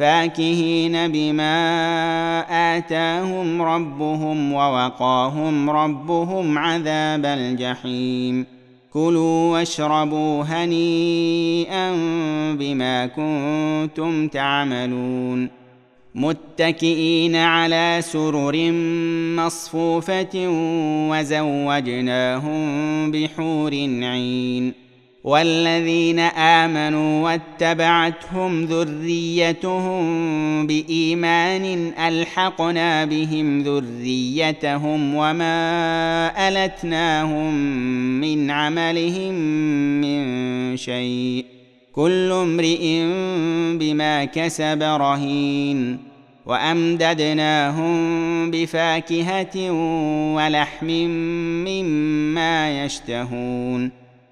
فاكهين بما آتاهم ربهم ووقاهم ربهم عذاب الجحيم. كلوا واشربوا هنيئا بما كنتم تعملون. متكئين على سرر مصفوفة وزوجناهم بحور عين. والذين آمنوا واتبعتهم ذريتهم بإيمان ألحقنا بهم ذريتهم وما ألتناهم من عملهم من شيء كل امرئ بما كسب رهين وأمددناهم بفاكهة ولحم مما يشتهون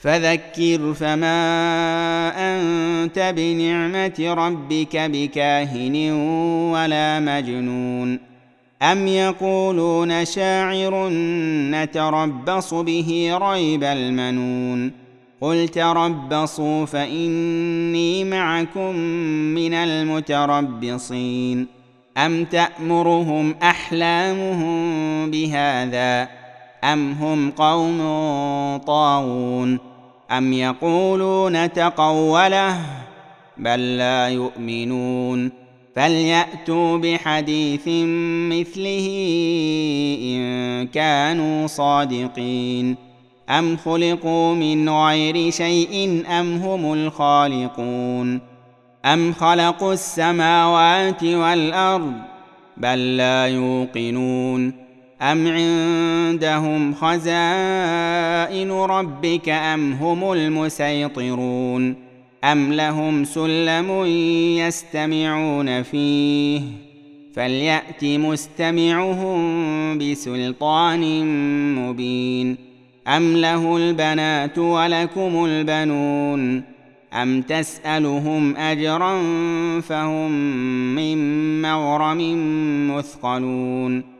فذكر فما أنت بنعمة ربك بكاهن ولا مجنون. أم يقولون شاعر نتربص به ريب المنون. قل تربصوا فإني معكم من المتربصين. أم تأمرهم أحلامهم بهذا أم هم قوم طاغون؟ ام يقولون تقوله بل لا يؤمنون فلياتوا بحديث مثله ان كانوا صادقين ام خلقوا من غير شيء ام هم الخالقون ام خلقوا السماوات والارض بل لا يوقنون أم عندهم خزائن ربك أم هم المسيطرون أم لهم سلم يستمعون فيه فليأت مستمعهم بسلطان مبين أم له البنات ولكم البنون أم تسألهم أجرا فهم من مغرم مثقلون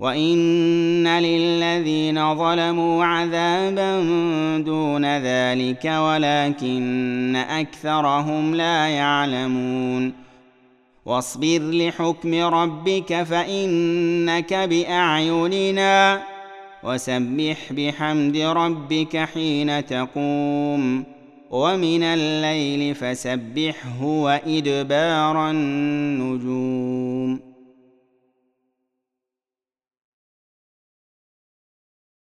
وان للذين ظلموا عذابا دون ذلك ولكن اكثرهم لا يعلمون واصبر لحكم ربك فانك باعيننا وسبح بحمد ربك حين تقوم ومن الليل فسبحه وادبار النجوم